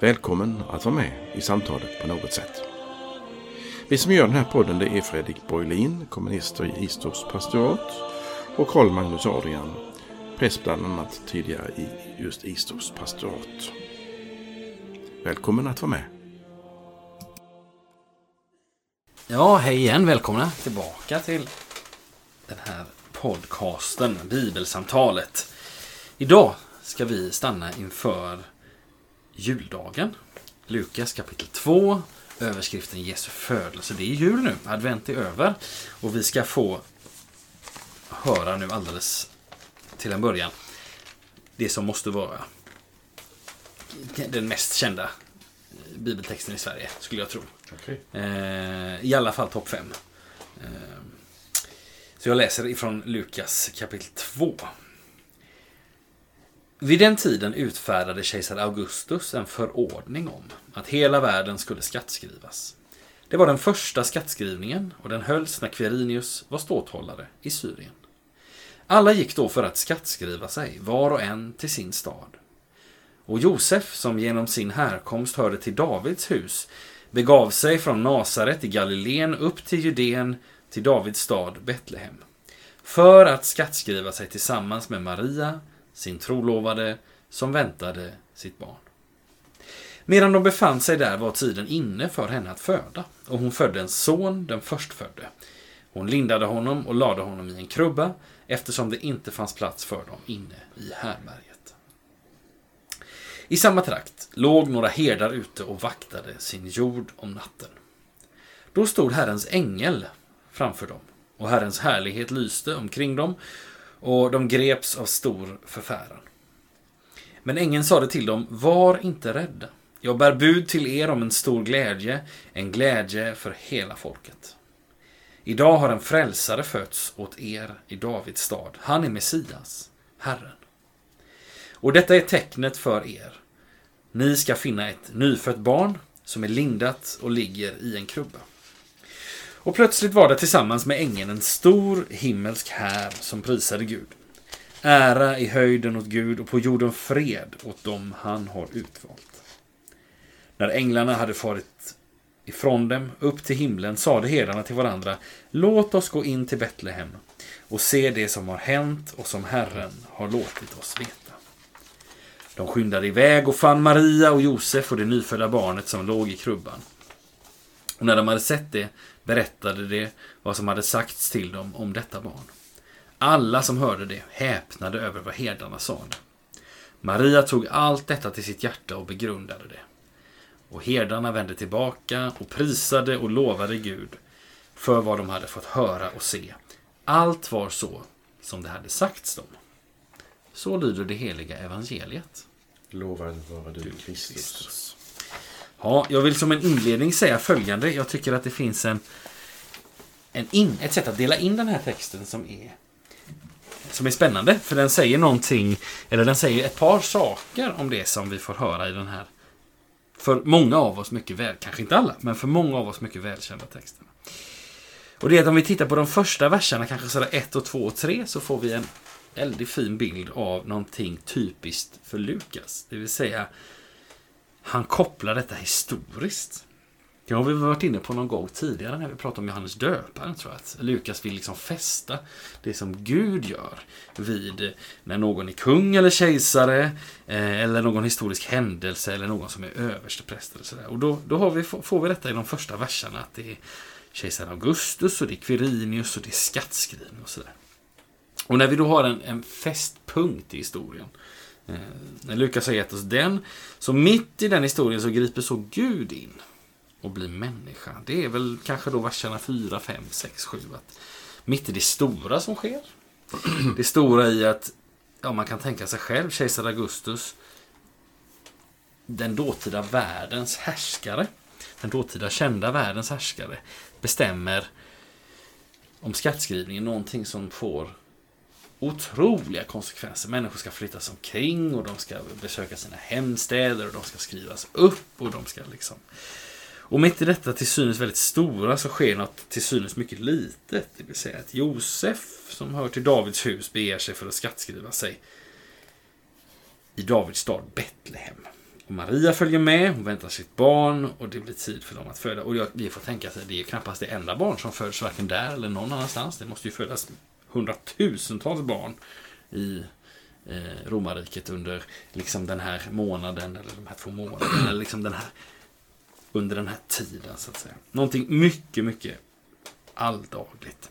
Välkommen att vara med i samtalet på något sätt. Vi som gör den här podden det är Fredrik Borglin, kommunister i Istorps pastorat och Karl Magnus Adrian, präst bland annat tidigare i just Istorps pastorat. Välkommen att vara med. Ja, hej igen. Välkomna tillbaka till den här podcasten, Bibelsamtalet. Idag ska vi stanna inför juldagen. Lukas kapitel 2, överskriften Jesu födelse. Det är jul nu, advent är över. Och vi ska få höra nu alldeles till en början det som måste vara den mest kända bibeltexten i Sverige, skulle jag tro. Okay. Eh, I alla fall topp 5. Eh, så jag läser ifrån Lukas kapitel 2. Vid den tiden utfärdade kejsar Augustus en förordning om att hela världen skulle skattskrivas. Det var den första skattskrivningen och den hölls när Quirinius var ståthållare i Syrien. Alla gick då för att skattskriva sig, var och en till sin stad. Och Josef, som genom sin härkomst hörde till Davids hus, begav sig från Nasaret i Galileen upp till Judeen, till Davids stad Betlehem, för att skattskriva sig tillsammans med Maria, sin trolovade, som väntade sitt barn. Medan de befann sig där var tiden inne för henne att föda, och hon födde en son, den förstfödde. Hon lindade honom och lade honom i en krubba, eftersom det inte fanns plats för dem inne i härberget. I samma trakt låg några herdar ute och vaktade sin jord om natten. Då stod Herrens ängel framför dem, och Herrens härlighet lyste omkring dem, och de greps av stor förfäran. Men ängeln sade till dem, var inte rädda. Jag bär bud till er om en stor glädje, en glädje för hela folket. Idag har en frälsare fötts åt er i Davids stad. Han är Messias, Herren. Och detta är tecknet för er. Ni ska finna ett nyfött barn som är lindat och ligger i en krubba. Och plötsligt var det tillsammans med ängeln en stor himmelsk här som prisade Gud. Ära i höjden åt Gud och på jorden fred åt dem han har utvalt. När änglarna hade farit ifrån dem upp till himlen sade herdarna till varandra Låt oss gå in till Betlehem och se det som har hänt och som Herren har låtit oss veta. De skyndade iväg och fann Maria och Josef och det nyfödda barnet som låg i krubban. Och när de hade sett det berättade de vad som hade sagts till dem om detta barn. Alla som hörde det häpnade över vad herdarna sade. Maria tog allt detta till sitt hjärta och begrundade det. Och herdarna vände tillbaka och prisade och lovade Gud för vad de hade fått höra och se. Allt var så som det hade sagts dem. Så lyder det heliga evangeliet. Lovad vare du, Kristus. Ja, jag vill som en inledning säga följande. Jag tycker att det finns en, en in, ett sätt att dela in den här texten som är som är spännande. För den säger någonting, eller den säger ett par saker om det som vi får höra i den här för många av oss mycket väl, kanske inte alla, men för många av oss mycket välkända texten. Och det är att om vi tittar på de första verserna, kanske sådär 1 och 2 och 3, så får vi en väldigt fin bild av någonting typiskt för Lukas. Det vill säga, han kopplar detta historiskt. Det har vi varit inne på någon gång tidigare när vi pratade om Johannes döparen. Tror jag. Att Lukas vill liksom fästa det som Gud gör vid eh, när någon är kung eller kejsare eh, eller någon historisk händelse eller någon som är överstepräst. Eller. Och då, då har vi, får vi detta i de första verserna att det är kejsar Augustus och det är Quirinius och det är skattskrivning och sådär. Och när vi då har en, en fästpunkt i historien eh, Eh, när Lukas har gett oss den, så mitt i den historien så griper så Gud in och blir människa. Det är väl kanske då verserna 4, 5, 6, 7. Att mitt i det stora som sker. Det stora i att ja, man kan tänka sig själv, kejsar Augustus, den dåtida världens härskare. den dåtida kända världens härskare bestämmer om skattskrivningen någonting som får otroliga konsekvenser. Människor ska flyttas omkring och de ska besöka sina hemstäder och de ska skrivas upp och de ska liksom... Och mitt i detta till synes väldigt stora så sker något till synes mycket litet. Det vill säga att Josef, som hör till Davids hus, beger sig för att skattskriva sig i Davids stad Betlehem. Och Maria följer med, hon väntar sitt barn och det blir tid för dem att föda. Och vi får tänka att det är knappast det enda barn som föds varken där eller någon annanstans. Det måste ju födas hundratusentals barn i eh, romarriket under liksom den här månaden eller de här två månaderna. Eller liksom den här, under den här tiden så att säga. Någonting mycket, mycket alldagligt.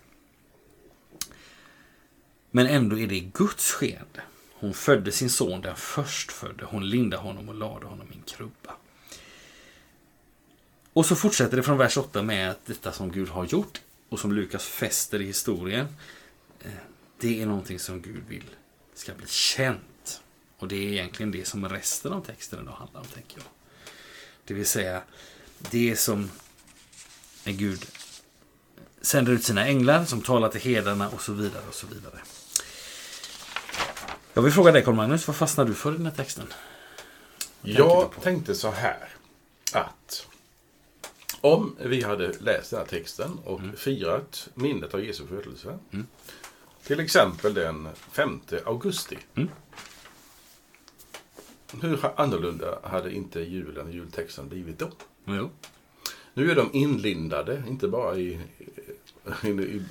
Men ändå är det Guds skeende. Hon födde sin son den förstfödde. Hon lindade honom och lade honom i en krubba. Och så fortsätter det från vers 8 med att detta som Gud har gjort och som Lukas fäster i historien. Det är någonting som Gud vill ska bli känt. Och det är egentligen det som resten av texten då handlar om, tänker jag. Det vill säga, det som är Gud sänder ut sina änglar som talar till hedarna och så vidare och så vidare. Jag vill fråga dig Carl-Magnus, vad fastnar du för i den här texten? Jag tänkte så här att om vi hade läst den här texten och mm. firat minnet av Jesu födelse. Mm. Till exempel den 5 augusti. Mm. Hur annorlunda hade inte julen och jultexten blivit då? Jo. Nu är de inlindade, inte bara i, i, i,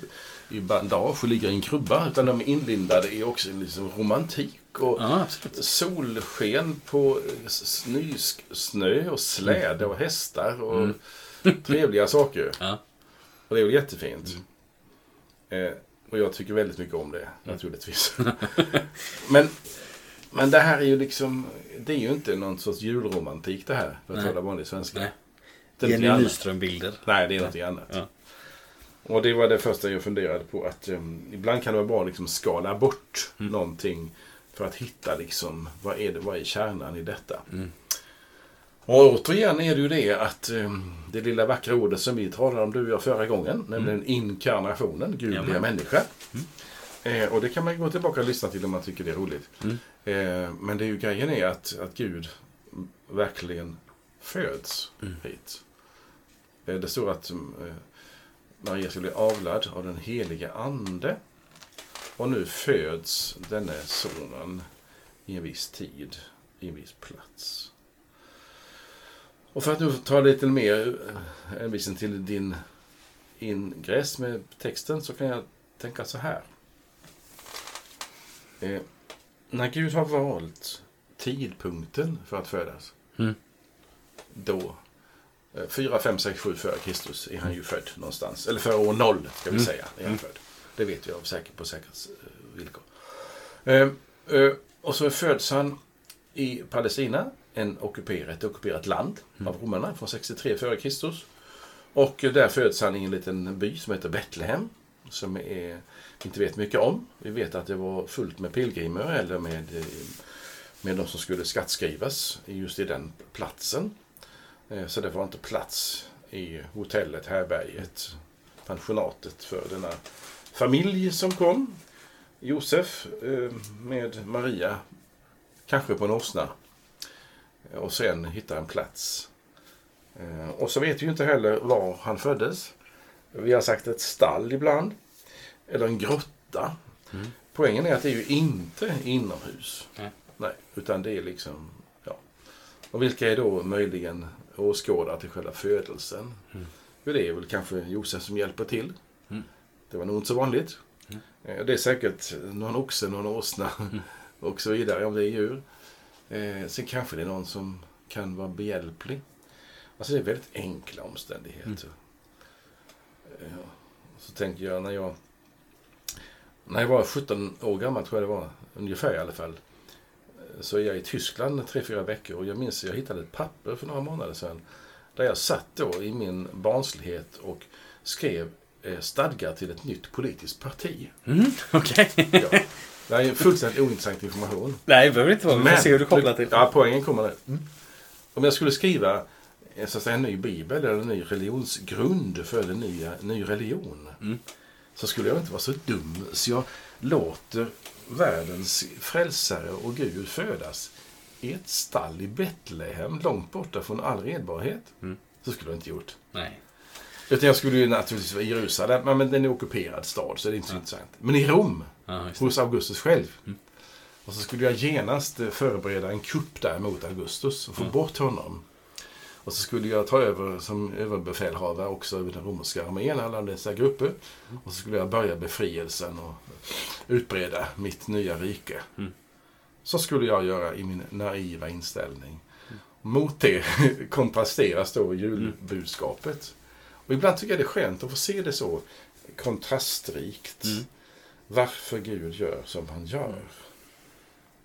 i bandage och ligger i en krubba, utan de är inlindade i också liksom romantik och ja, solsken på snö och släde och hästar och mm. trevliga saker. Ja. Och det är väl jättefint. Mm. Eh, och jag tycker väldigt mycket om det, mm. naturligtvis. men, men det här är ju liksom, det är ju inte någon sorts julromantik det här, för att tala vanlig svenska. Nej. Jenny Nyström-bilder. Nej, det är något annat. Ja. Och det var det första jag funderade på. att um, Ibland kan det vara bra att liksom skala bort mm. någonting för att hitta liksom, vad är, det, vad är kärnan i detta. Mm. Och återigen är det ju det att um, det lilla vackra ordet som vi talade om du och jag förra gången, mm. nämligen inkarnationen, Gud ja, blir människa. Mm. Eh, och det kan man gå tillbaka och lyssna till om man tycker det är roligt. Mm. Eh, men det är ju grejen är att, att Gud verkligen föds mm. hit. Eh, det står att Maria ska bli avlad av den heliga Ande. Och nu föds denne sonen i en viss tid, i en viss plats. Och för att nu ta lite mer hänvisning eh, till din ingress med texten så kan jag tänka så här. Eh, när Gud har valt tidpunkten för att födas. Mm. Då 4, 5, 6, 7 före Kristus är han ju född någonstans. Eller före år 0 ska vi mm. säga. Är han mm. född. Det vet vi av säker, på säkerhetsvillkor. Eh, eh, och så föds han i Palestina, en ockuperat, ett ockuperat land mm. av romarna från 63 före Kristus. Och där föds han i en liten by som heter Betlehem. Som är, inte vet mycket om. Vi vet att det var fullt med pilgrimer eller med, med de som skulle skattskrivas just i den platsen. Eh, så det var inte plats i hotellet, härberget, pensionatet för denna familj som kom. Josef eh, med Maria, kanske på en åsna. Och sen hitta en plats. Eh, och så vet vi inte heller var han föddes. Vi har sagt ett stall ibland. Eller en grotta. Mm. Poängen är att det är ju inte inomhus. Nej. Nej, utan det är liksom, ja. Och vilka är då möjligen åskådare till själva födelsen. Mm. det är väl kanske Josef som hjälper till. Mm. Det var nog inte så vanligt. Mm. Eh, det är säkert någon oxe, någon åsna mm. och så vidare om det är djur. Eh, sen kanske det är någon som kan vara behjälplig. Alltså det är väldigt enkla omständigheter. Mm. Eh, så tänker jag när jag när jag var 17 år gammal, tror jag det var, ungefär i alla fall, så är jag i Tyskland tre, fyra veckor och jag minns att jag hittade ett papper för några månader sedan där jag satt då i min barnslighet och skrev eh, stadgar till ett nytt politiskt parti. Mm. Okay. ja. Det är fullständigt ointressant information. Nej, det behöver inte vara. Vi får se hur du kopplar till. Ja, poängen kommer nu. Mm. Om jag skulle skriva en, så att säga, en ny bibel eller en ny religionsgrund för en ny, ny religion. Mm. Så skulle jag inte vara så dum så jag låter världens frälsare och Gud födas i ett stall i Betlehem långt borta från all redbarhet. Mm. Så skulle jag inte gjort. Nej. Utan jag skulle ju naturligtvis vara i Jerusalem, men men den är ockuperad stad så det är inte så Ja. intressant. Men i Rom, Det. hos Augustus själv. Mm. Och så skulle jag genast eh, förbereda en kupp där mot Augustus och få Mm. bort honom. Och så skulle jag ta över som överbefälhavare också över den romerska armén, alla dessa grupper. Mm. Och så skulle jag börja befrielsen och utbreda mitt nya rike. Mm. Så skulle jag göra i min naiva inställning. Mm. Mot det kontrasteras då julbudskapet. Och ibland tycker jag det är skönt att få se det så kontrastrikt. Mm. Varför Gud gör som han gör.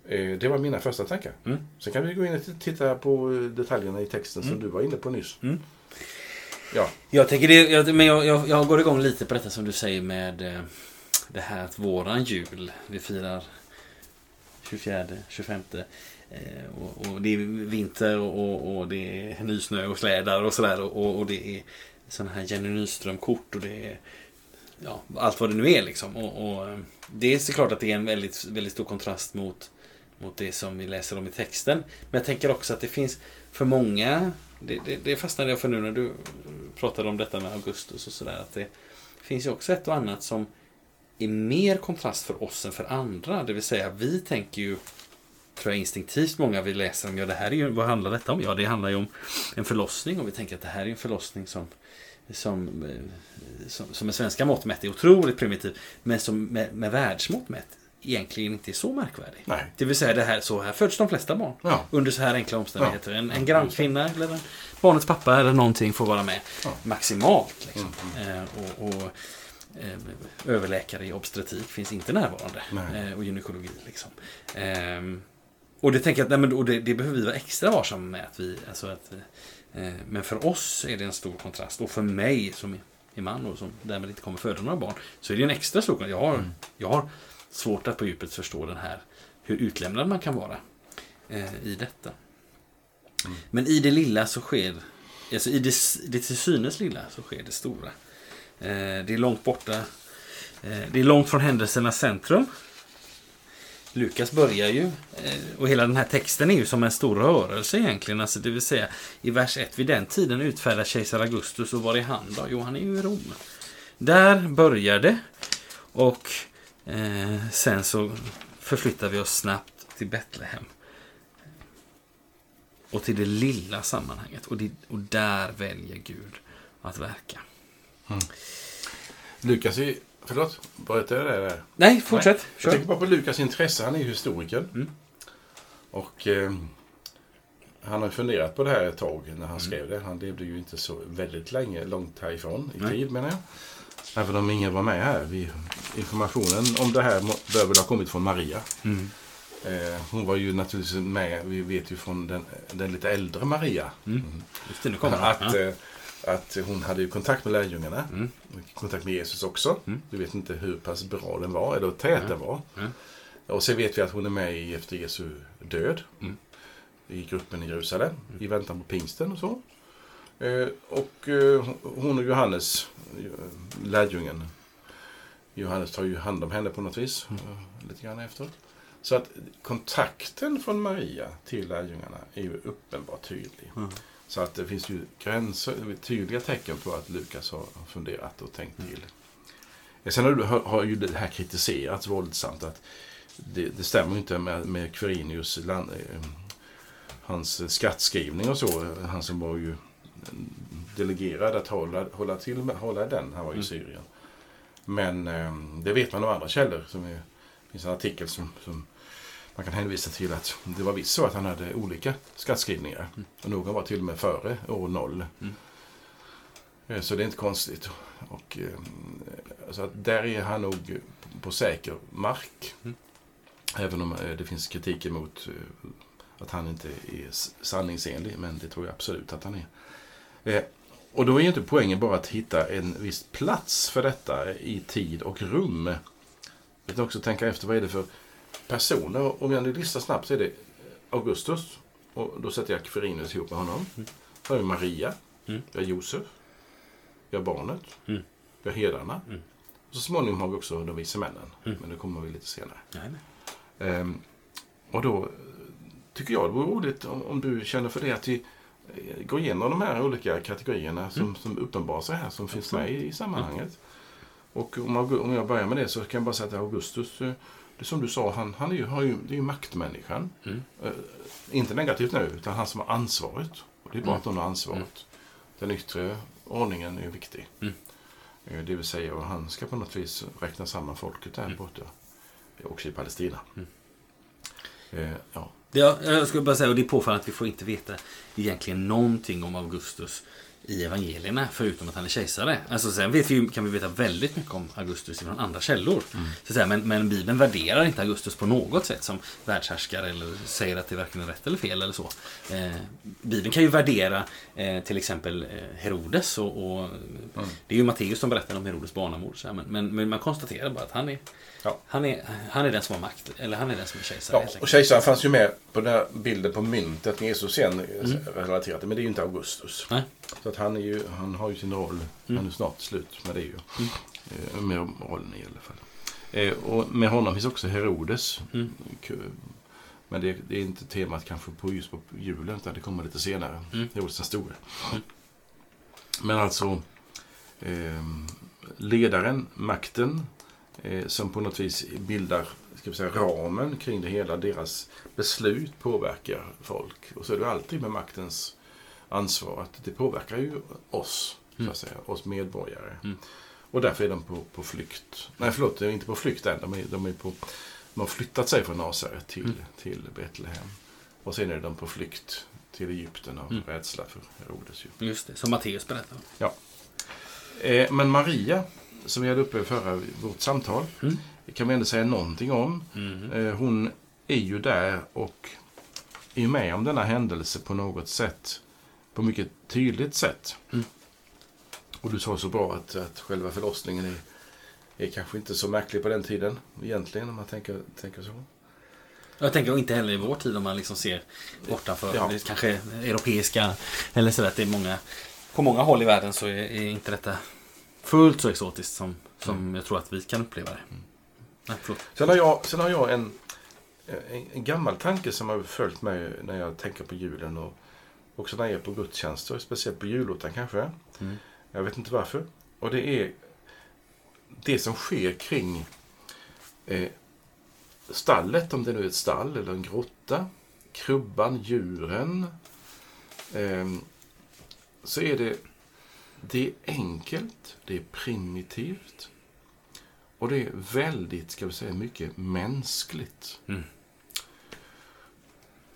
Eh, Det var mina första tankar. Mm. Sen kan vi gå in och titta på detaljerna i texten som Mm. du var inne på nyss. Mm. Ja, Jag tänker det, jag, men jag, jag, jag går igång lite på detta som du säger med eh, det här att våran jul, vi firar 24, 25 eh, och, och det är vinter och, och, och det är nysnö och slädar och sådär och, och det är sådana här Jenny Nyström-kort och det är ja, allt vad det nu är liksom. Och, och eh, det är såklart att det är en väldigt, väldigt stor kontrast mot, mot det som vi läser om i texten. Men jag tänker också att det finns för många, det, det, det fastnade jag för nu när du pratade om detta med Augustus och sådär, att det finns ju också ett och annat som är mer kontrast för oss än för andra. Det vill säga, vi tänker ju, tror jag instinktivt många vi läser om, ja det här är ju, vad handlar detta om? Ja, det handlar ju om en förlossning och vi tänker att det här är en förlossning som som, eh, som, som med svenska mått mätt är otroligt primitiv, men som med, med världsmått mätt egentligen inte är så märkvärdig. nej. Det vill säga, det här, så här föds de flesta barn. Ja, Under så här enkla omständigheter. En, en grannkvinna eller en, barnets pappa eller någonting får vara med. Ja. Maximalt. Liksom. Mm, Eh, och, och eh, överläkare i obstetrik finns inte närvarande. Eh, och gynekologi. Liksom. Och det tänker jag att nej, men, det, det behöver vi vara extra varsamma med. Att vi, alltså att, eh, men för oss är det en stor kontrast. Och för mig som är man och som därmed inte kommer föda några barn. Så är det en extra stor kontrast. Jag har, Mm. jag har svårt att på djupet förstå den här. Hur utlämnad man kan vara eh, i detta. Mm. Men i det lilla så sker, alltså i det, det till synes lilla så sker det stora. Eh, det är långt borta. Eh, det är långt från händelsernas centrum. Lukas börjar ju, eh, och hela den här texten är ju som en stor rörelse egentligen. Alltså det vill säga, i vers 1, vid den tiden utfärdar kejsar Augustus och var är han då? Jo, han är ju i Rom. Där börjar det. Och eh, sen så förflyttar vi oss snabbt till Betlehem. Och till det lilla sammanhanget. Och, det, och där väljer Gud att verka. Mm. Lukas är... Förlåt, berättade jag det där? Nej, fortsätt. Jag Kör. tänker bara på Lukas intresse. Han är ju historiker. Mm. Och eh, han har funderat på det här ett tag när han Mm. skrev det. Han levde ju inte så väldigt länge, långt härifrån i Nej. tid menar jag. Även om ingen var med här. Vi, informationen om det här bör väl ha kommit från Maria. Mm. Eh, hon var ju naturligtvis med, vi vet ju från den, den lite äldre Maria. Mm. Han. Att, Ja. eh, att hon hade ju kontakt med lärjungarna. Mm. Kontakt med Jesus också. Mm. Vi vet inte hur pass bra den var, eller hur tät Ja. den var. Ja. Och sen vet vi att hon är med i efter Jesu död. Mm. I gruppen i Jerusalem. I väntan på pingsten och så. Eh, och eh, hon och Johannes, eh, lärjungen. Johannes tar ju hand om henne på något vis. Lite grann efteråt. Så att kontakten från Maria till lärjungarna är ju uppenbart tydlig. Mm. Så att det finns ju gränser, tydliga tecken på att Lukas har funderat och tänkt Mm. till. Eh, Sen har, har, ju det här kritiserats våldsamt. att Det, det stämmer inte med, med Quirinius land, eh, hans skattskrivning och så. Han som var ju delegerad att hålla, hålla, till med, hålla den. Han var ju i Mm. Syrien. Men eh, det vet man av andra källor. Som är, det finns en artikel som, som man kan hänvisa till att det var visst så att han hade olika skattskrivningar. Och någon var till och med före år noll. Mm. Eh, Så det är inte konstigt. Och, eh, så att där är han nog på säker mark. Mm. Även om eh, det finns kritik emot att han inte är sanningsenlig. Men det tror jag absolut att han är. Och då är ju inte poängen bara att hitta en viss plats för detta i tid och rum. Utan också tänka efter vad är det för personer. Om jag nu listar snabbt så är det Augustus. Och då sätter jag Quirinius ihop med honom. Mm. har vi Maria. Mm. Vi har Josef. Vi har barnet. Mm. Vi har herdarna. Mm. Och så småningom har vi också de vise männen. Mm. Men det kommer vi lite senare. Ehm, och då tycker jag det vore roligt om, om du känner för det att vi eh, går igenom de här olika kategorierna som, Mm. som uppenbarar sig här, som finns med i, i sammanhanget. Och om, om jag börjar med det så kan jag bara säga att Augustus, eh, det som du sa, han, han är ju, har ju, det är ju maktmänniskan. Mm. Eh, inte negativt nu, utan han som har ansvaret. Och det är bra Mm. att någon har ansvaret. Den yttre ordningen är viktig. Mm. Eh, Det vill säga, och han ska på något vis räkna samman folket där Mm. borta. Också i Palestina. Mm. Eh, ja. Ja, jag skulle bara säga, och det är påfallande att vi får inte veta egentligen någonting om Augustus i evangelierna, förutom att han är kejsare. Alltså sen vet vi, kan vi veta väldigt mycket om Augustus från andra källor. Så att säga, men, men Bibeln värderar inte Augustus på något sätt som världshärskare eller säger att det verkligen är rätt eller fel eller så. Eh, Bibeln kan ju värdera eh, till exempel eh, Herodes och, och det är ju Matteus som berättar om Herodes barnamord. Men, men, men man konstaterar bara att han är, Ja. han, är, han är den som har makt, eller han är den som är kejsare. Ja, och kejsaren fanns ju med på den här bilden på myntet med Jesus sen mm. relaterat men det är ju inte Augustus. Nej. Så att han, är ju, han har ju sin roll. Mm. Han är snart slut med det ju. Eh, med rollen i alla fall. Eh, och med honom finns också Herodes. Mm. Men det, det är inte temat kanske på just på julen utan det kommer lite senare. Mm. Herodes den store. Mm. Men alltså eh, ledaren, makten eh, som på något vis bildar ska vi säga, ramen kring det hela. Deras beslut påverkar folk. Och så är det alltid med maktens ansvar att det påverkar ju oss, så Mm. att säga, oss medborgare. Mm. Och därför är de på, på flykt. Nej, förlåt, de är inte på flykt än. De, är, de, är på, de har flyttat sig från Nasaret till, Mm. till Betlehem. Och sen är de på flykt till Egypten av Mm. rädsla för Herodes. Ju. Just det, som Matteus berättar. Eh, men Maria, som vi hade uppe i förra vårt samtal, Mm. kan vi ändå säga någonting om. Mm. Eh, hon är ju där och är med om denna händelse på något sätt. På mycket tydligt sätt. Mm. Och du sa så bra att, att själva förlossningen är, är kanske inte så märklig på den tiden egentligen om man tänker, tänker så. Jag tänker inte heller i vår tid om man liksom ser bortanför Ja. kanske europeiska eller sådär att det är många på många håll i världen så är, är inte detta fullt så exotiskt som, som jag tror att vi kan uppleva det. Nej, förlåt. Sen har jag, sen har jag en, en, en gammal tanke som har följt mig när jag tänker på julen och också när jag är på gudstjänster, speciellt på julottan kanske. Mm. Jag vet inte varför. Och det är det som sker kring eh, stallet, om det nu är ett stall eller en grotta, krubban, djuren. Eh, så är det, det är enkelt, det är primitivt och det är väldigt, ska vi säga, mycket mänskligt. Mm.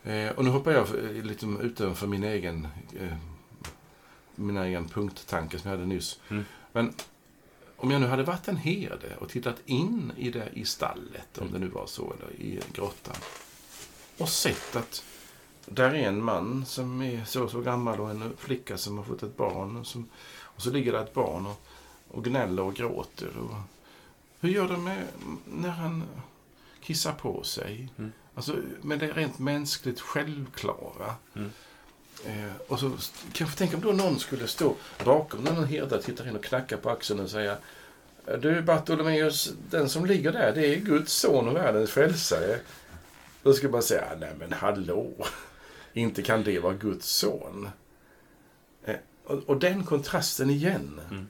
Eh, och nu hoppar jag eh, lite utanför min egen, eh, min egen punkttanke som jag hade nyss. Mm. Men om jag nu hade varit en herde och tittat in i det i stallet, om Mm. det nu var så, eller i grottan. Och sett att där är en man som är så och så gammal och en flicka som har fått ett barn. Som, och så ligger det ett barn och, och gnäller och gråter. Och, hur gör de med när han kissar på sig? Mm. Alltså, men det är rent mänskligt självklara. Mm. Eh, och så kanske tänk om då någon skulle stå bakom någon herde, tittar in och knackar på axeln och säga Du Bartolomeus, den som ligger där, det är Guds son och världens frälsare. Då skulle man säga, nej men hallå, inte kan det vara Guds son. Och, och den kontrasten igen Mm.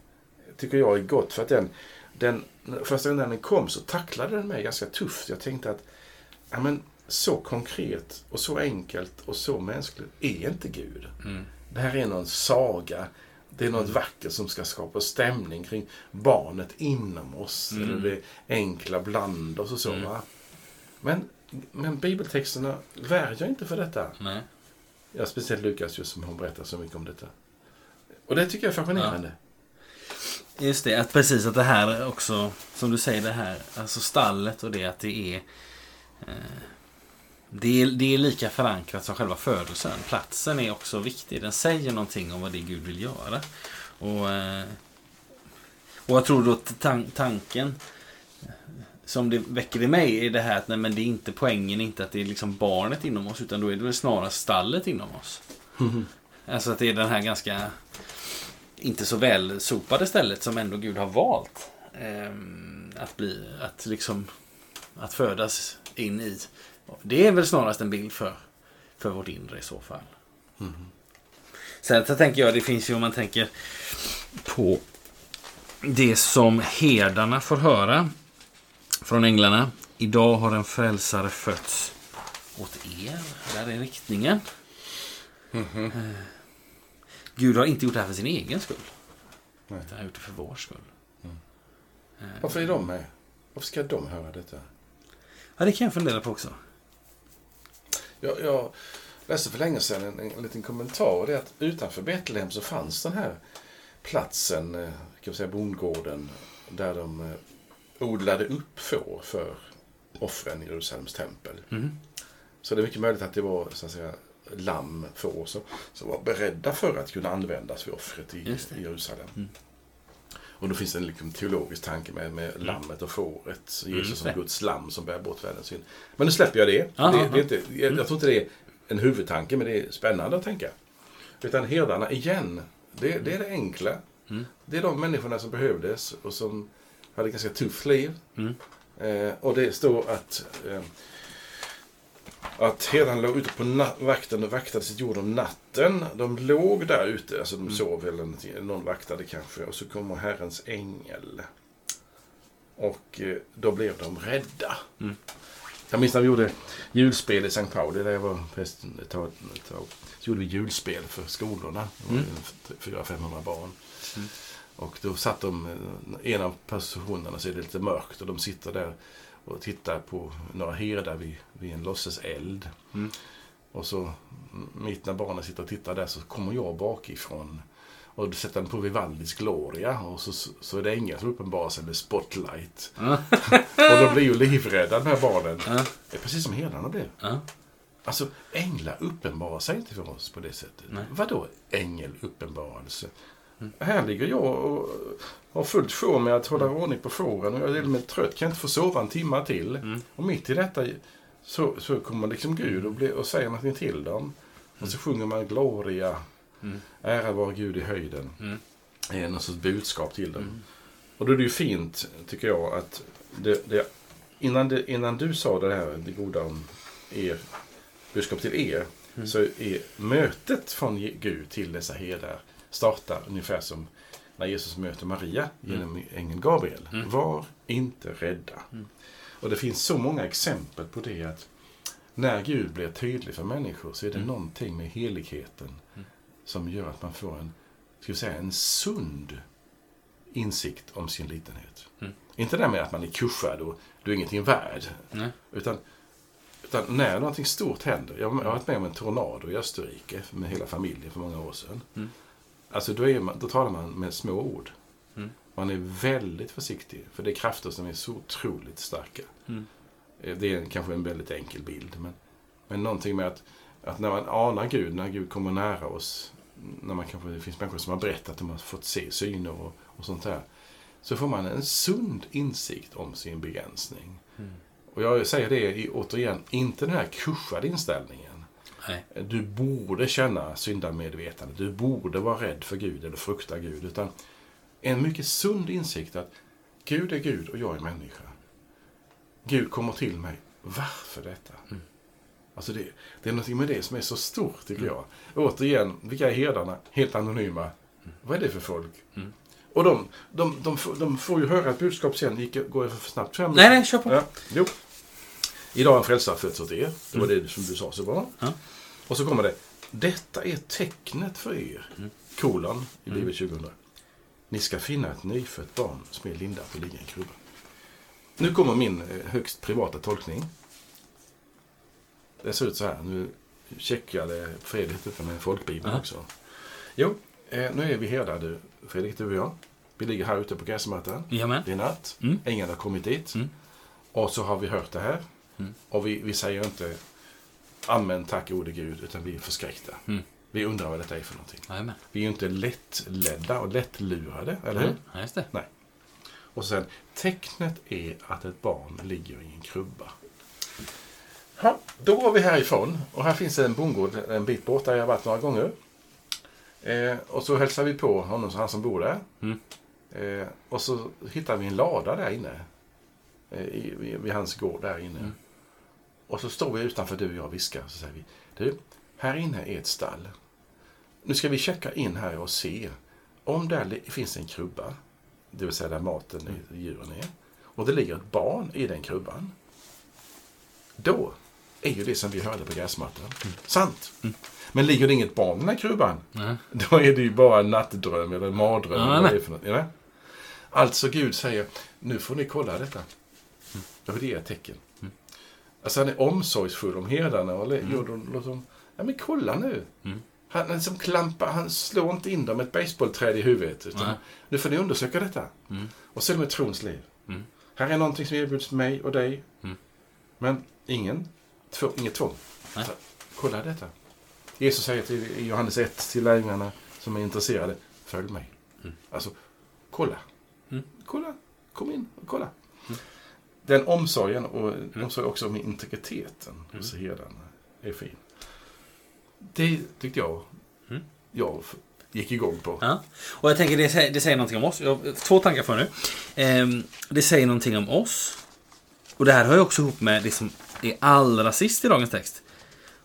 tycker jag är gott för att den, den första gången den kom så tacklade den mig ganska tufft. Jag tänkte att ja, men, så konkret och så enkelt och så mänskligt är inte Gud. Mm. Det här är någon saga. Det är något vackert som ska skapa stämning kring barnet inom oss. Mm. Eller det enkla bland oss och så. Mm. Men, men bibeltexterna värjer inte för detta. Nej. Ja, speciellt Lukas just som hon berättar så mycket om detta. Och det tycker jag är fascinerande. Just det, att precis att det här också, som du säger det här, alltså stallet och det att det är eh, det är, det är lika förankrat som själva födelsen. Platsen är också viktig. Den säger någonting om vad det är Gud vill göra. Och, eh, och jag tror då att tan tanken eh, som det väcker i mig är det här att nej, men det är inte poängen inte att det är liksom barnet inom oss utan då är det väl snarare stallet inom oss. Alltså att det är den här ganska inte så väl sopade stället som ändå Gud har valt. ehm, att bli, att liksom, att födas in i. Det är väl snarast en bild för, för vårt inre i så fall. Sen så tänker jag, det finns ju om man tänker på det som herdarna får höra från änglarna. Idag har en frälsare fötts åt er. Där är riktningen. Eh, Gud har inte gjort det här för sin egen skull. Nej. Han har gjort det för vår skull. Eh, Varför är de med? Varför ska de höra detta? Ja, det kan jag fundera på också. Jag, jag läste för länge sedan en, en liten kommentar. Och det är att utanför Betlehem så fanns den här platsen, eh, kan vi säga bondgården, där de eh, odlade upp får för offren i Jerusalems tempel. Mm. Så det är mycket möjligt att det var så att säga, lamm, får som, som var beredda för att kunna användas vid offret i, Jerusalem. Mm. Och då finns det en liksom teologisk tanke med, med lammet och fåret. Mm, Jesus som det. Guds lamm som bär bort världens synd. Men nu släpper jag det. Aha, det, det är inte, jag, Mm. jag tror inte det är en huvudtanke, men det är spännande att tänka. Utan herdarna igen, det, det är det enkla. Mm. Det är de människorna som behövdes och som hade ganska tufft liv. Mm. Eh, och det står att, eh, att herdarna låg ute på vakten och vaktade sitt jord om natten. De låg där ute, alltså de Mm. sov eller någonting, någon vaktade kanske. Och så kommer Herrens ängel. Och eh, då blev de rädda. Mm. Jag minns när vi gjorde julspel i St. Pauli, där jag var präst ett tag. Ett tag. Så gjorde vi julspel för skolorna. Mm. 400-500 barn. Mm. Och då satt de, eh, en av positionerna så är det lite mörkt och de sitter där och tittar på några herdar vid, vid en låtsaseld. Mm. Och så mm, mitt när barnen sitter och tittar där så kommer jag bakifrån och sätter den på Vivaldis Gloria och så, så är det ängeln som uppenbarar sig med spotlight. Ja. Och de blir ju livrädda de här barnen. Ja. Det är precis som herdarna blev. Ja. Alltså änglar uppenbarar sig inte för oss på det sättet. Nej. Vadå ängel uppenbarelse? Här ligger jag och har fullt sjå med att hålla ordning på fåren och jag är till med trött, kan inte få sova en timme till. Mm. Och mitt i detta så, så kommer liksom Gud och, blir, och säger någonting till dem. Och så sjunger man Gloria, Mm. ära vare Gud i höjden. Mm. Det är någon sorts budskap till dem. Mm. Och då är det ju fint, tycker jag, att det, det, innan, det, innan du sa det här, det goda om er, budskap till er, Mm. så är mötet från Gud till dessa herdar startar ungefär som när Jesus möter Maria genom ängeln Gabriel. Mm. Var inte rädda. Mm. Och det finns så många exempel på det att när Gud blir tydlig för människor så är det Mm. någonting med heligheten Mm. som gör att man får en, ska vi säga, en sund insikt om sin litenhet. Mm. Inte det där med att man är kuschad och du är ingenting värd. Utan, utan när någonting stort händer. Jag har varit med om en tornado i Österrike med hela familjen för många år sedan. Alltså då, man, då talar man med små ord. Mm. Man är väldigt försiktig. För det är krafter som är så otroligt starka. Mm. Eh, Det är kanske en väldigt enkel bild. Men, men någonting med att, att när man anar Gud, när Gud kommer nära oss. När man kanske, det finns människor som har berättat att de har fått se syner och, och sånt där. Så får man en sund insikt om sin begränsning. Mm. Och jag säger det i, återigen, inte den här kuschade inställningen. Nej. Du borde känna syndamedvetande. Du borde vara rädd för Gud eller frukta Gud. Utan en mycket sund insikt att Gud är Gud och jag är människa. Gud kommer till mig. Varför detta? Mm. Alltså det, det är något med det som är så stort tycker jag. Återigen, vilka är herdarna? Helt anonyma. Vad är det för folk? Mm. Och de, de, de, får- de får ju höra ett budskap sen. Gick, går jag för snabbt fram? Nej, nej, kör på. Ja, jo. Idag har en frälsare fötts åt er. Det var det som du sa så bra. Ja. Och så kommer det. Detta är tecknet för er. Mm. Kolon i Mm. livet 2000. Ni ska finna ett nyfött barn som är lindat och ligger i en krubba. Nu kommer min eh, högst privata tolkning. Det ser ut så här. Nu checkade Fredrik detta med folkbibeln Ja. också. Jo, eh, nu är vi herdar du, Fredrik, du och jag. Vi ligger här ute på gräsmattan. Det är natt. Mm. Ingen har kommit dit. Mm. Och så har vi hört det här. Mm. Och vi, vi säger inte Amen, tack gode Gud, utan vi är förskräckta. Mm. Vi undrar vad detta är för någonting. Jajamän. Vi är ju inte lättledda och lättlurade, eller hur? Mm. Ja, just det. Och sen, tecknet är att ett barn ligger i en krubba. Ja, då går vi härifrån. Och här finns en bondgård en bit bort där jag har varit några gånger. Eh, och så hälsar vi på honom, han som bor där. Mm. Eh, och så hittar vi en lada där inne. Eh, i, vid hans gård där inne. Mm. Och så står vi utanför du och jag och viskar. Så säger vi, du, här inne är ett stall. Nu ska vi checka in här och se om där finns en krubba. Det vill säga där maten i djuren är. Och det ligger ett barn i den krubban. Då är ju det som vi hörde på gräsmattan. Sant. Men ligger det inget barn i den här krubban, Nej. då är det ju bara en nattdröm eller en mardröm. Ja, eller för något, eller? Alltså Gud säger, nu får ni kolla detta. Jag vill ge ett tecken. Alltså han är omsorgsfull om herdarna och mm. gör dem, dem, ja men kolla nu. Mm. Han, han som klampar, han slår inte in dem med ett baseballträd i huvudet. Utan Nej. nu får ni undersöka detta. Mm. Och se med trons liv. Mm. Här är någonting som erbjuds mig och dig. Mm. Men ingen, två, inget tvång. Så, kolla detta. Jesus säger till, Johannes 1 till lärjungarna som är intresserade. Följ mig. Mm. Alltså, kolla. Mm. Kolla. Kom in och kolla. Den omsorgen och Mm. omsorg också om integriteten hos herdarna är fin. Det tyckte jag Mm. jag gick igång på. Ja. Och jag tänker det säger, det säger någonting om oss. Jag har två tankar för nu. Ehm, det säger någonting om oss. Och det här hör ju också ihop med det som är allra sist i dagens text.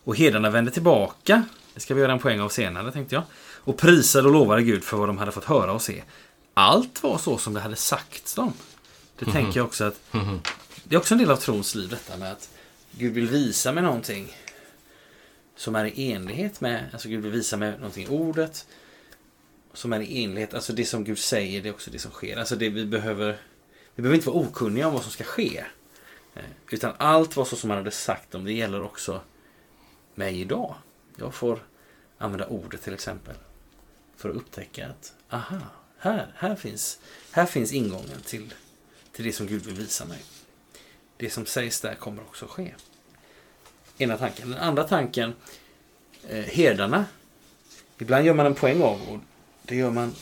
Och herdarna vände tillbaka. Det ska vi göra en poäng av senare tänkte jag. Och prisade och lovade Gud för vad de hade fått höra och se. Allt var så som det hade sagts dem. Det tänker jag också att det är också en del av trons liv detta med att Gud vill visa mig någonting som är i enlighet med, alltså Gud vill visa mig någonting i ordet som är i enlighet, alltså det som Gud säger, det är också det som sker. Alltså det vi behöver, vi behöver inte vara okunniga om vad som ska ske. Eh, utan allt var så som han hade sagt om det gäller också mig idag. Jag får använda ordet till exempel. För att upptäcka att, aha, här, här, finns, här finns ingången till, till det som Gud vill visa mig. Det som sägs där kommer också ske. Ena tanken. Den andra tanken, eh, herdarna. Ibland gör man en poäng av, och det gör man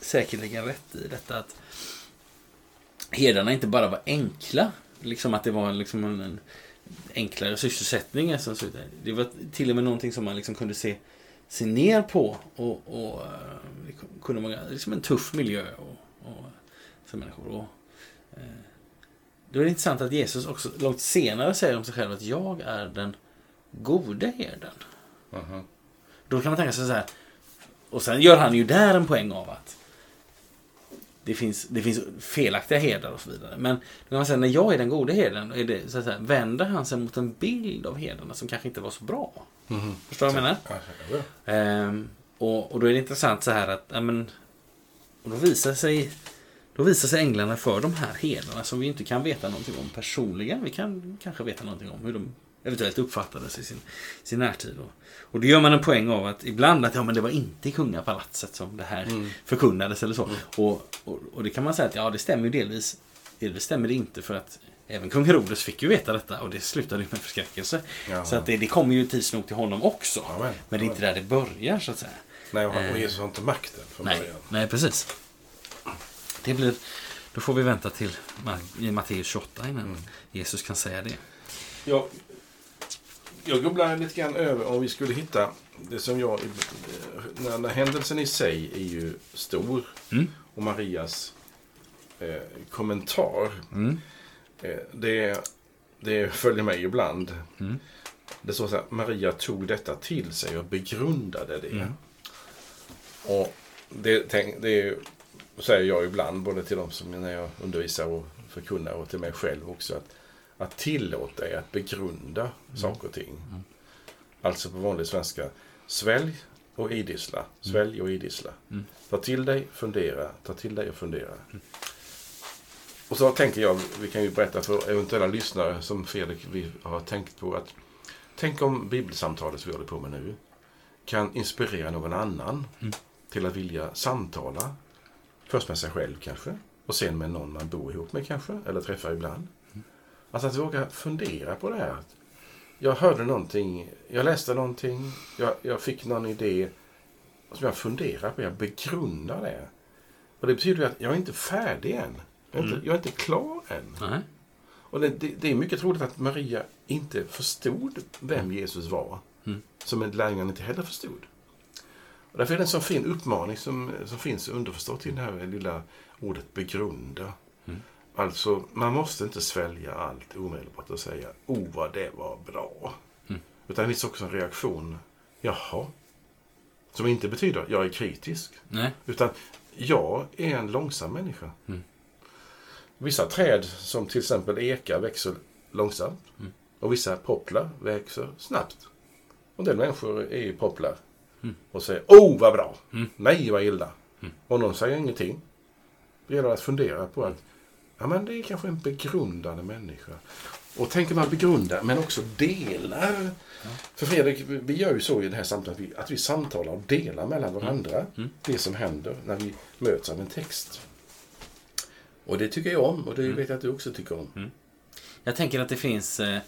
säkerligen rätt i, detta att herdarna inte bara var enkla, liksom att det var liksom en, en enklare sysselsättning. Alltså, så vidare. det var till och med någonting som man liksom kunde se, se ner på och, och eh, det kunde vara liksom en tuff miljö och, och, för människor. Och, eh, det är intressant att Jesus också långt senare säger om sig själv att jag är den gode herden. Aha. Då kan man tänka sig så här. Och sen gör han ju där en poäng av att det finns, det finns felaktiga herdar och så vidare. Men då kan man säga, när jag är den gode herden, är det, så att säga, vänder han sig mot en bild av herdarna som kanske inte var så bra. Mhm. Förstår du vad jag menar? Ja. Ehm, och, och då är det intressant så här att, ja, men, och då visar sig då visar sig änglarna för de här herdarna som vi inte kan veta någonting om personligen. Vi kan kanske veta någonting om hur de eventuellt uppfattades i sin, sin närtid. Och, och då gör man en poäng av att ibland att ja, men det var inte i kungapalatset som det här Mm. förkunnades eller så. Och, och, och det kan man säga att ja, det stämmer ju delvis. Delvis stämmer det inte för att även kung Herodes fick ju veta detta och det slutade med förskräckelse. Ja. Så att det, det kommer ju tids nog till honom också. Amen. Men det är inte där det börjar så att säga. Nej, och han- och Eh. Jesus har inte makten från Nej, början. nej precis. Det blir, då får vi vänta till i Matteus 28 innan Mm. Jesus kan säga det. Jag, jag grubblar lite grann över om vi skulle hitta det som jag... När, när händelsen i sig är ju stor Mm. och Marias eh, kommentar. Mm. Eh, det, det följer mig ibland. Mm. Det står så här, Maria tog detta till sig och begrundade det. Mm. Och det, tänk, det säger jag ibland, både till de som när jag undervisar och förkunnar och till mig själv också. Att, att tillåta er att begrunda saker och ting. Mm. Alltså på vanlig svenska, svälj och idissla. Svälj och idissla. Mm. Ta till dig, fundera, ta till dig och fundera. Och så tänker jag, vi kan ju berätta för eventuella lyssnare som Fredrik vi har tänkt på att Tänk om bibelsamtalet som vi håller på med nu kan inspirera någon annan Mm. till att vilja samtala. Först med sig själv kanske och sen med någon man bor ihop med kanske eller träffar ibland. Alltså att våga fundera på det här. Jag hörde någonting, jag läste någonting, jag, jag fick någon idé som jag funderar på, jag begrundar det. Och det betyder att jag är inte färdig än. Jag är, Mm. inte, jag är inte klar än. Nej. Och det, det, det är mycket troligt att Maria inte förstod vem Jesus var. Mm. Som lärjungarna inte heller förstod. Och därför är det en så fin uppmaning som, som finns underförstått i det här lilla ordet begrunda. Mm. Alltså, man måste inte svälja allt omedelbart och säga oh vad det var bra. Mm. Utan det finns också en reaktion. Jaha. Som inte betyder jag är kritisk. Nej. Utan jag är en långsam människa. Mm. Vissa träd, som till exempel ekar, växer långsamt. Mm. Och vissa poplar växer snabbt. Och en del människor är ju poplar. Mm. Och säger oh vad bra. Mm. Nej vad illa. Mm. Och någon säger ingenting. Det gäller att fundera på att ja, men det är kanske en begrundande människa. Och tänker man begrunda men också delar. För Fredrik, vi- gör ju så i det här samtalet att vi, att vi samtalar och delar mellan varandra Mm. det som händer när vi möts av en text. Och det tycker jag om och det vet jag att du också tycker om. Jag tänker att det finns... eh,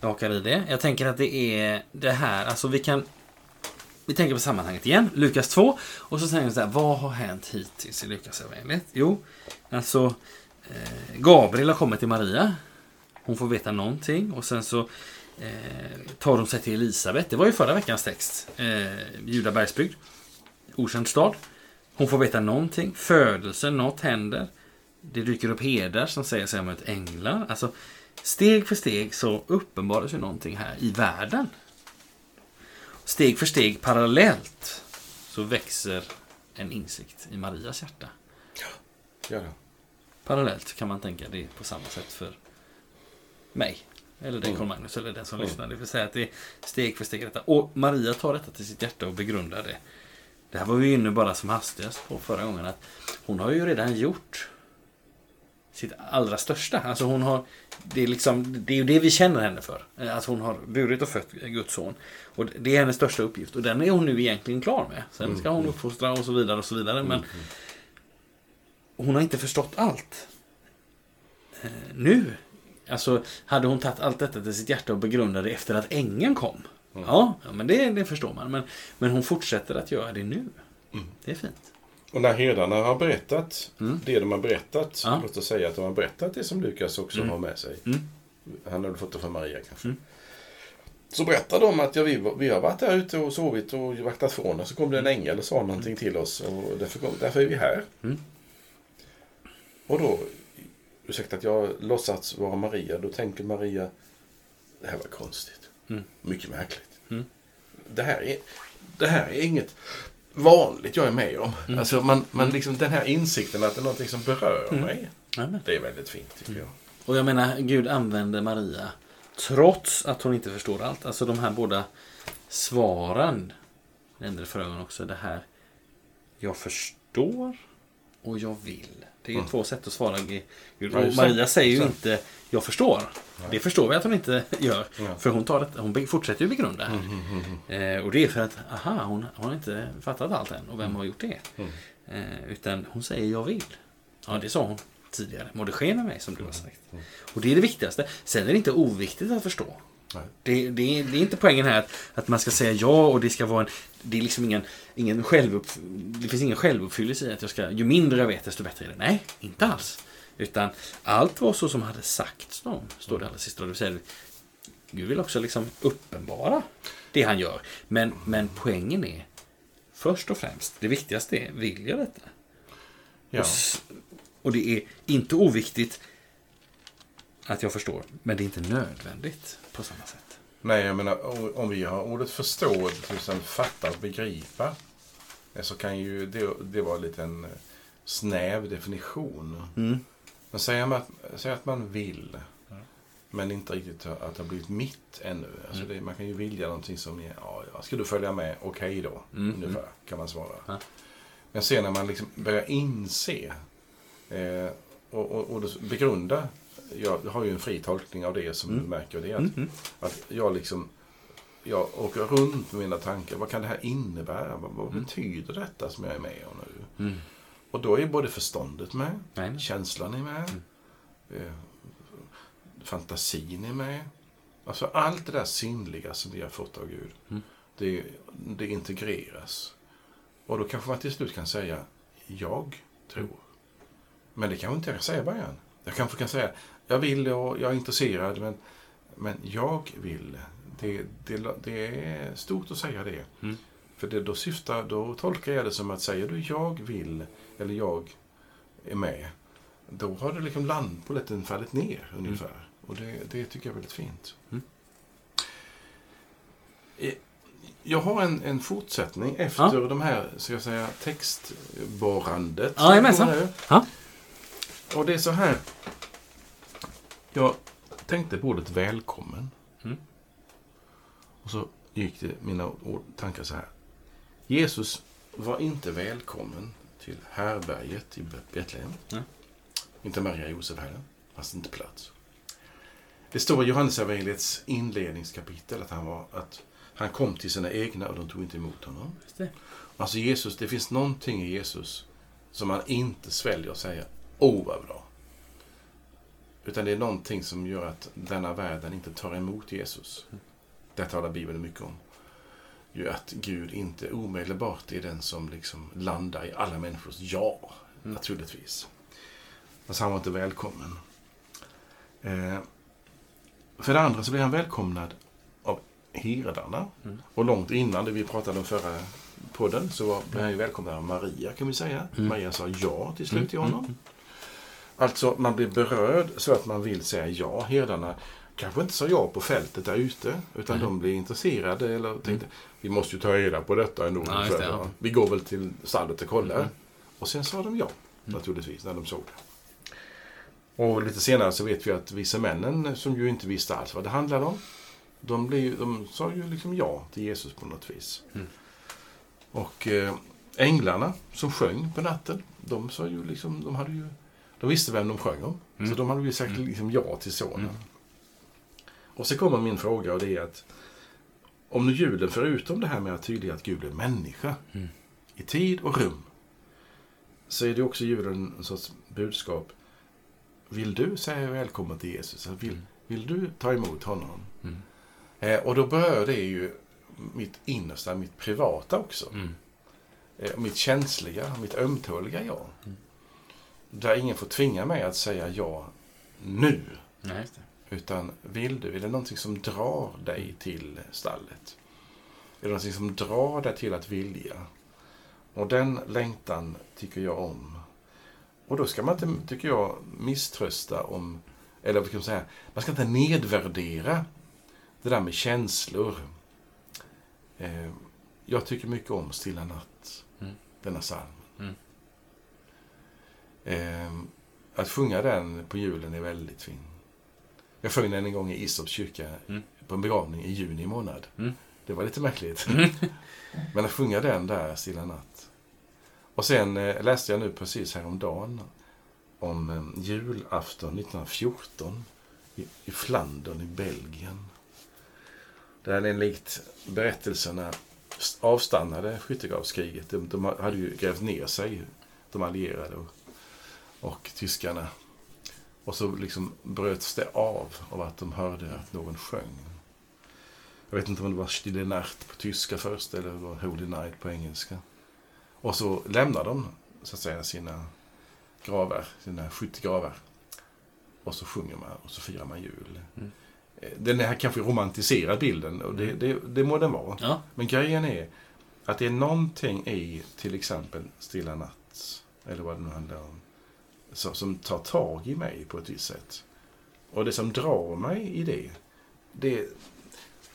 Jag hakar i det. Jag tänker att det är det här. Alltså vi kan... Vi tänker på sammanhanget igen. Lukas 2. Och så säger vi så här. Vad har hänt hittills i Lukas evangeliet? Jo, alltså... Eh, Gabriel har kommit till Maria. Hon får veta någonting. Och sen så eh, tar de sig till Elisabet. Det var ju förra veckans text. Eh, Judabergsbygd. Okänd stad. Hon får veta någonting. Födelsen, något händer. Det dyker upp herdar som säger sig ha mött änglar. Alltså, steg för steg så uppenbaras ju någonting här i världen. Steg för steg parallellt så växer en insikt i Marias hjärta. Ja, då. Parallellt kan man tänka det på samma sätt för mig. Eller dig Mm. Carl Magnus eller den som Mm. lyssnar. Det vill säga att det är steg för steg detta. Och Maria tar detta till sitt hjärta och begrundar det. Det här var vi inne bara som hastigast på förra gången. att Hon har ju redan gjort sitt allra största. Alltså hon har, det, är liksom, det är ju det vi känner henne för. Eh, Att hon har burit och fött Guds son. Och det är hennes största uppgift. Och den är hon nu egentligen klar med. Sen ska hon uppfostra och så vidare och så vidare. Men hon har inte förstått allt. Eh, nu. Alltså, hade hon tagit allt detta till sitt hjärta och begrundade efter att ängeln kom. Ja, ja, men det, det förstår man. Men, men hon fortsätter att göra det nu. Mm. Det är fint. Och när herdarna har berättat Mm. det de har berättat, Ja. låt oss säga att de har berättat det som Lukas också Mm. har med sig. Mm. Han har väl fått det från Maria kanske. Mm. Så berättar de att ja, vi, vi har varit där ute och sovit och vaktat från och så kom det en ängel och sa någonting till oss och därför, kom, därför är vi här. Mm. Och då, ursäkta att jag låtsats vara Maria, då tänker Maria, det här var konstigt. Mm. Mycket märkligt. Mm. Det, här är, det här är inget vanligt jag är med om. Mm. Alltså man, man liksom, den här insikten att det är någonting som berör Mm. mig. Amen. Det är väldigt fint tycker jag. Och jag menar, Gud använder Maria trots att hon inte förstår allt. Alltså de här båda svaren. Nämnde det förra gången också. Det här. Jag förstår och jag vill. Det är ju Mm. två sätt att svara Gud. Och. Maria säger ju inte jag förstår. Det förstår vi att hon inte gör. För hon, tar det, hon fortsätter ju begrunda här. Mm, mm, mm, Eh, och det är för att, aha, hon, hon har inte fattat allt än. Och vem har gjort det? mm. Eh, utan hon säger jag vill. Ja, det sa hon tidigare. Må det ske med mig som du har sagt. Mm. Och det är det viktigaste. Sen är det inte oviktigt att förstå. Det, det, är- det är inte poängen här att, att man ska säga ja och det ska vara en... Det är liksom ingen, ingen självupp, Det finns ingen självuppfyllelse i att jag ska... Ju mindre jag vet desto bättre är det. Nej, inte alls. Utan allt var så som hade sagts dem. Står det allra sista. Det vill säga, Gud vill också liksom uppenbara det han gör. Men, men poängen är först och främst, det viktigaste är, vill jag detta? Ja. Och, och det är inte oviktigt att jag förstår, men det är inte nödvändigt på samma sätt. Nej, jag menar om vi har ordet förstå, till fatta och begripa. eh, Så kan ju det, det vara lite en eh, snäv definition. Mm. Men man att, säger att man vill, men inte riktigt att det har blivit mitt ännu. Alltså Mm. det, man kan ju vilja någonting som, är, ja, ska du följa med? Okej då, Mm. ungefär, kan man svara. Ja. Men sen när man liksom börjar inse eh, och, och, och begrunda, jag har ju en fri tolkning av det som Mm. du märker, det är att Mm. Mm. att jag liksom jag åker runt med mina tankar. Vad kan det här innebära? Vad, vad Mm. betyder detta som jag är med om nu? Mm. Och då är både förståndet med, Nej, nej. känslan är med, Mm. eh, fantasin är med. Alltså allt det där sinnliga som vi har fått av Gud. Mm. Det, det integreras. Och då kanske man till slut kan säga, jag tror. Men det kanske inte jag kan säga i början. Jag kanske kan säga, jag vill och jag är intresserad, men, men jag vill. Det, det, det är stort att säga det. Mm. För det, då syftar, då tolkar jag det som att säger du jag vill, eller jag är med, då har det liksom landpolletten fallit ner ungefär. Och det, det tycker jag är väldigt fint. Mm. Eh, Jag har en, en fortsättning efter Ja. de här, ska jag säga, textborrandet. Jajamensan. Ja. Och det är så här. Jag tänkte på ordet välkommen. Mm. Och så gick det mina ord, tankar så här. Jesus var inte välkommen till härberget i Betlehem. Nej. Inte Maria Josef heller. Fast inte plats. Det står i Johannesevangeliets inledningskapitel att han, var, att han kom till sina egna och de tog inte emot honom. Just det. Alltså Jesus, det finns någonting i Jesus som man inte sväljer och säger Åh, vad bra. Utan det är någonting som gör att denna världen inte tar emot Jesus. Det talar Bibeln mycket om. Ju att Gud inte omedelbart är den som liksom landar i alla människors ja, naturligtvis. Fast han var inte välkommen. Eh, för det andra så blir han välkomnad av herdarna. Mm. Och långt innan det vi pratade om förra podden så var- blev han ju välkomnad av Maria kan vi säga. Mm. Maria sa ja till slut till Mm, honom. Alltså man blir berörd så att man vill säga ja. Herdarna kanske inte sa ja på fältet där ute. Utan Nej. de blev intresserade eller tänkte vi måste ju ta reda på detta ändå. Ja, det, ja. Vi går väl till stallet och kollar. Mm. Och sen sa de ja, Mm. naturligtvis, när de såg det. Och lite senare så vet vi att vissa männen, som ju inte visste alls vad det handlade om, de, blev, de sa ju liksom ja till Jesus på något vis. Mm. Och eh, änglarna som sjöng på natten, de sa ju liksom, de hade ju, de visste vem de sjöng om. Mm. Så de hade ju sagt Mm. liksom ja till sonen. Och så kommer min fråga och det är att om nu julen, förutom det här med att tydliggöra att Gud är människa, Mm. i tid och rum, så är det också julen en sorts budskap. Vill du säga välkommen till Jesus? Vill, Mm. vill du ta emot honom? Mm. Eh, och då berör det ju mitt innersta, mitt privata också. Mm. Eh, mitt känsliga, mitt ömtåliga jag. Mm. Där ingen får tvinga mig att säga ja nu. Nej. Utan vill du? Är det någonting som drar dig till stallet? Är det någonting som drar dig till att vilja? Och den längtan tycker jag om. Och då ska man inte, tycker jag, misströsta om, eller vad kan man säga, man ska inte nedvärdera det där med känslor. Eh, jag tycker mycket om Stilla natt, Mm. denna psalm. Mm. Eh, att sjunga den på julen är väldigt fin. Jag sjöng den en gång i Istorps kyrka Mm. på en begravning i juni månad. Mm. Det var lite märkligt. Mm. Men att sjunga den där, Stilla natt. Och sen eh, läste jag nu precis häromdagen om eh, julafton 1914 i, i Flandern i Belgien. Där enligt berättelserna avstannade skyttegravskriget. De, de hade ju grävt ner sig, de allierade och, och tyskarna. Och så liksom bröts det av av att de hörde att någon sjöng. Jag vet inte om det var Stille Nacht på tyska först eller det var Holy Night på engelska. Och så lämnar de så att säga sina gravar, sina skyttegravar. Och så sjunger man och så firar man jul. Mm. Eh, Den här kanske romantiserar bilden och det, det, det må den vara. Ja. Men grejen är att det är någonting i till exempel Stilla natt, eller vad det nu handlar om, som, som tar tag i mig på ett visst sätt. Och det som drar mig i det, det,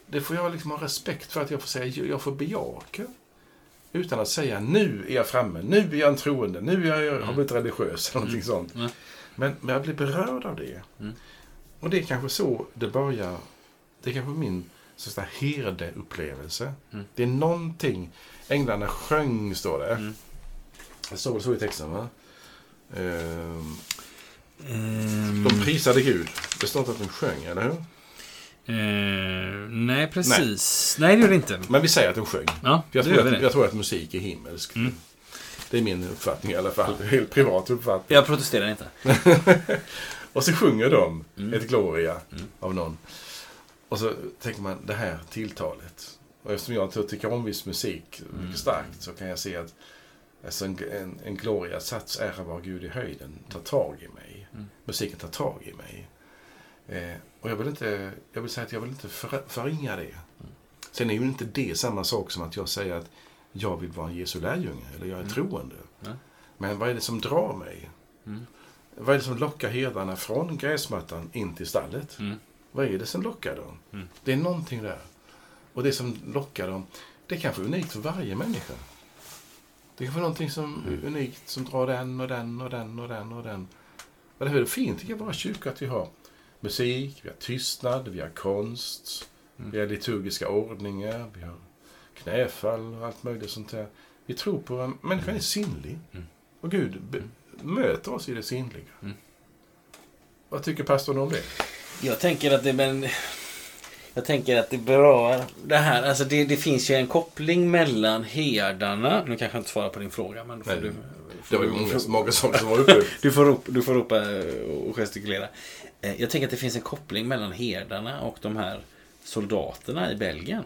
det får jag liksom ha respekt för att jag får säga, jag får bejaka. Utan att säga nu är jag framme, nu är jag en troende, nu är jag, har jag blivit religiös eller någonting sånt. Mm. Men, men jag blir berörd av det. Mm. Och det är kanske så det börjar, det är kanske min så att säga, herdeupplevelse. Mm. Det är någonting, änglarna sjöng står det. Mm. Det står väl så i texten va? Ehm, Ehm, de prisade Gud. Det står inte att de sjöng, eller hur? eh, nej, precis. Nej. det gör det inte. Men vi säger att de sjöng. Ja, jag, tror att, jag tror att musik är himmelsk. Mm. Det är min uppfattning i alla fall. Helt privat uppfattning. Jag protesterar inte. Och så sjunger de Mm. ett Gloria Mm. av någon. Och så tänker man, det här tilltalet. Och eftersom jag tycker om viss musik Mm. mycket starkt så kan jag se att alltså en, en, en Gloria-sats, ära var Gud i höjden, tar tag i mig. Mm. Musiken tar tag i mig. Eh, och jag vill inte, jag vill säga att jag vill inte för, förringa det. Mm. Sen är ju inte det samma sak som att jag säger att jag vill vara en Jesu lärjunge eller jag är Mm. troende. Ja. Men vad är det som drar mig? Mm. Vad är det som lockar herdarna från gräsmattan in till stallet? Mm. Vad är det som lockar dem? Mm. Det är någonting där. Och det som lockar dem, det är kanske unikt för varje människa. Det kan vara någonting som Mm. unikt som drar den och den och den och den och den. Och det är fint tycker jag våra kyrkor att vi har musik, vi har tystnad, vi har konst, Mm. vi har liturgiska ordningar, vi har knäfall och allt möjligt sånt där. Vi tror på att människan är sinnlig. Mm. Och Gud be- möter oss i det sinnliga. Mm. Vad tycker pastorn om det? Jag tänker att det men Jag tänker att det berör det här. Alltså det, det finns ju en koppling mellan herdarna. Nu kanske jag inte svarar på din fråga. Men Nej, du, Det var ju många, många som var uppe. Du får, ropa, du får ropa och gestikulera. Eh, Jag tänker att det finns en koppling mellan herdarna och de här soldaterna i Belgien.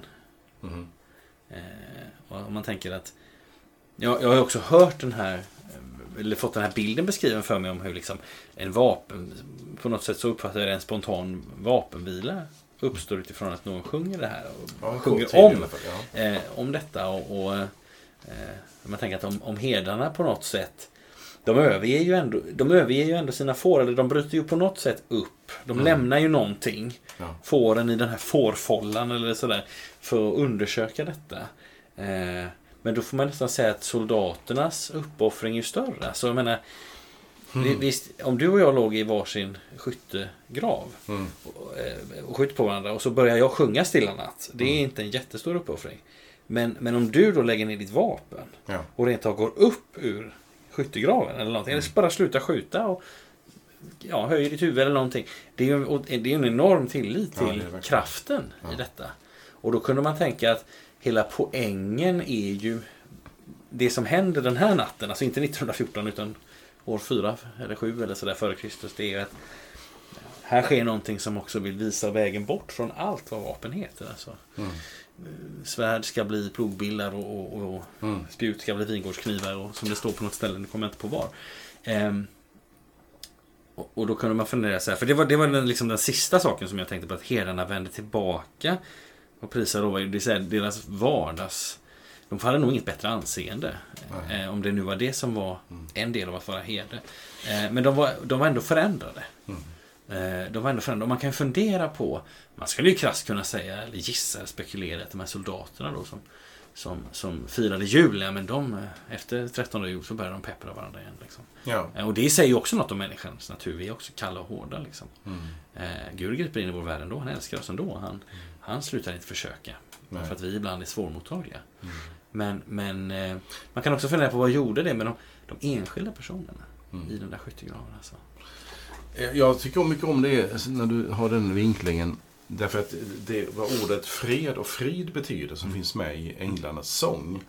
Eh, och man tänker att... Jag, jag har också hört den här... eh, Eller fått den här bilden beskriven för mig om hur liksom en vapen... På något sätt så uppfattar jag det en spontan vapenvila uppstår utifrån att någon sjunger det här. Och Ja, sjunger om fall, ja. eh, om detta. Och, och eh, man tänker att om, om herdarna på något sätt de överger, ju ändå, de överger ju ändå sina får, eller de bryter ju på något sätt upp. De Mm. lämnar ju någonting, Ja. fåren i den här fårfållan eller sådär, för att undersöka detta. Eh, men då får man nästan säga att soldaternas uppoffring är ju större. Alltså jag menar, Mm. vi- visst, om du och jag låg i varsin skyttegrav Mm. och, eh, och skjuter på varandra och så börjar jag sjunga Stilla natt. Det är inte en jättestor uppoffring. Men, men om du då lägger ner ditt vapen Ja. och rent av går upp ur skyttegraven eller någonting. Eller bara slutar skjuta och ja, höjer ditt huvud eller någonting. Det är ju det är en enorm tillit Ja, till verkligen. kraften i Ja. detta. Och då kunde man tänka att hela poängen är ju det som händer den här natten, alltså inte 1914 utan år 4 eller 7 eller sådär före Kristus. Det är att här sker någonting som också vill visa vägen bort från allt vad vapen heter. Alltså, Mm. svärd ska bli plogbillar och, och, och Mm. spjut ska bli vingårdsknivar och som det står på något ställe, nu kommer jag inte på var. Ehm, och, och då kunde man fundera så här, för det var, det var den, liksom den sista saken som jag tänkte på, att herdarna vände tillbaka och prisar då, det är deras vardags... De hade nog inget bättre anseende. Eh, om det nu var det som var Mm. en del av att vara herde. Eh, men de var, de var ändå förändrade. Mm. Eh, De var ändå förändrade. Och man kan ju fundera på, man skulle ju krasst kunna säga, eller gissa, eller spekulera att de här soldaterna då som, som, som firade jul, ja, men de, eh, efter 13 jul så började de peppra varandra igen. Liksom. Ja. Eh, Och det säger ju också något om människans natur. Vi är också kalla och hårda. Liksom. Mm. Eh, Gud griper in i vår värld ändå. Han älskar oss ändå. Han, han slutar inte försöka. Nej. För att vi ibland är svårmottagliga. Mm. Men, men eh, man kan också fundera på vad gjorde det med de, de enskilda personerna Mm. i den där skyttegraven. Alltså. Eh, Jag tycker mycket om det alltså, när du har den vinklingen. Därför att det vad ordet fred och frid betyder som finns med i änglarnas sång.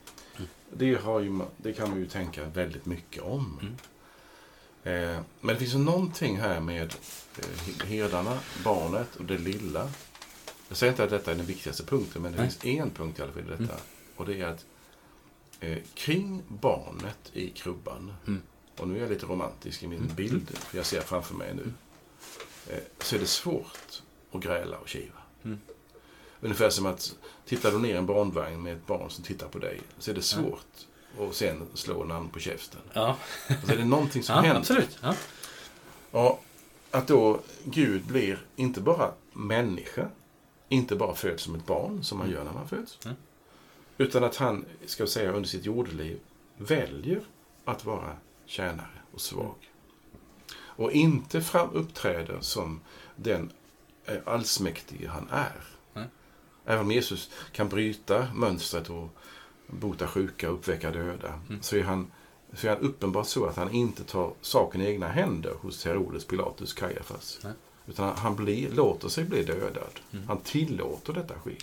Det, har ju, det kan man ju tänka väldigt mycket om. Mm. Eh, men det finns ju någonting här med eh, herdarna, barnet och det lilla. Jag säger inte att detta är den viktigaste punkten, men det Nej. finns en punkt i alla fall i detta. Mm. Och det är att eh, kring barnet i krubban, Mm. och nu är jag lite romantisk i min Mm. bild, för jag ser framför mig nu, eh, så är det svårt att gräla och kiva. Mm. Ungefär som att tittar du ner i en barnvagn med ett barn som tittar på dig, så är det svårt att sen slå en annan på käften. Ja, Så är det någonting som ja händer. absolut. Ja. Och att då Gud blir inte bara människa, inte bara föds som ett barn, som man gör när man föds. Mm. Utan att han, ska jag säga, under sitt jordeliv väljer att vara tjänare och svag. Och inte fram uppträder som den eh, allsmäktige han är. Nej. Även om Jesus kan bryta mönstret och bota sjuka och uppväcka döda, Mm. så är han så är han uppenbart så att han inte tar saken i egna händer hos Herodes, Pilatus, Kajafas. Nej. Utan han blir, låter sig bli dödad. Mm. Han tillåter detta ske.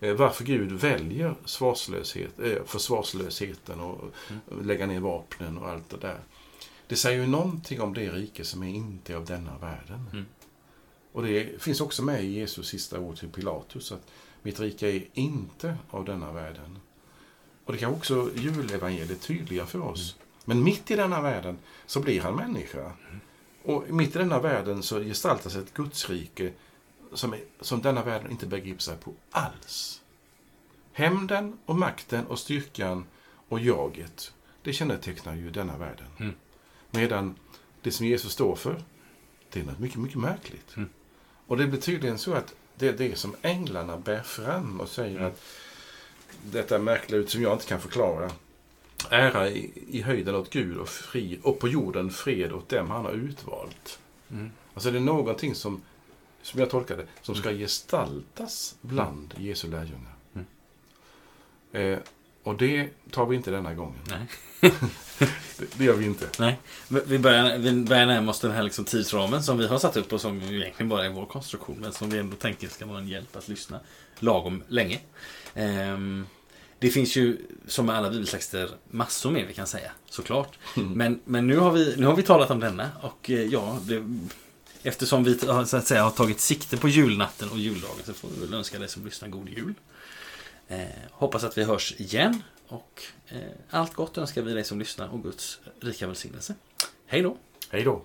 Eh, Varför Gud väljer svarslöshet, eh, försvarslösheten och Mm. lägga ner vapnen och allt det där. Det säger ju någonting om det rike som är inte av denna världen. Mm. Och det finns också med i Jesus sista ord till Pilatus att mitt rike är inte av denna världen. Och det kan också julevangeliet tydliga för oss. Men mitt i denna världen så blir han människa. Och mitt i denna världen så gestaltas ett Gudsrike som, är, som denna världen inte begriper sig på alls. Hämnden och makten och styrkan och jaget, det kännetecknar ju denna världen. Mm. Medan det som Jesus står för, det är något mycket, mycket märkligt. Mm. Och det blir tydligen så att det är det som änglarna bär fram och säger Mm. att detta märkliga ut som jag inte kan förklara. Ära i, i höjden åt Gud och, fri, och på jorden fred åt dem han har utvalt. Mm. Alltså det är någonting som, som jag tolkar det, som ska gestaltas bland Jesu lärjungar. Mm. Eh, och det tar vi inte denna gången. Nej. Det, det gör vi inte. Nej, vi börjar, vi börjar närma oss den här liksom tidsramen som vi har satt upp och som egentligen bara är vår konstruktion men som vi ändå tänker ska vara en hjälp att lyssna lagom länge. Ehm, det finns ju som med alla bibeltexter massor mer vi kan säga såklart. Men, men nu, har vi, nu har vi talat om denna och eh, ja, det, eftersom vi har, så att säga, har tagit sikte på julnatten och juldagen så får vi väl önska dig som lyssnar god jul. Eh, hoppas att vi hörs igen och eh, allt gott önskar vi dig som lyssnar och Guds rika välsignelse. Hej då! Hej då.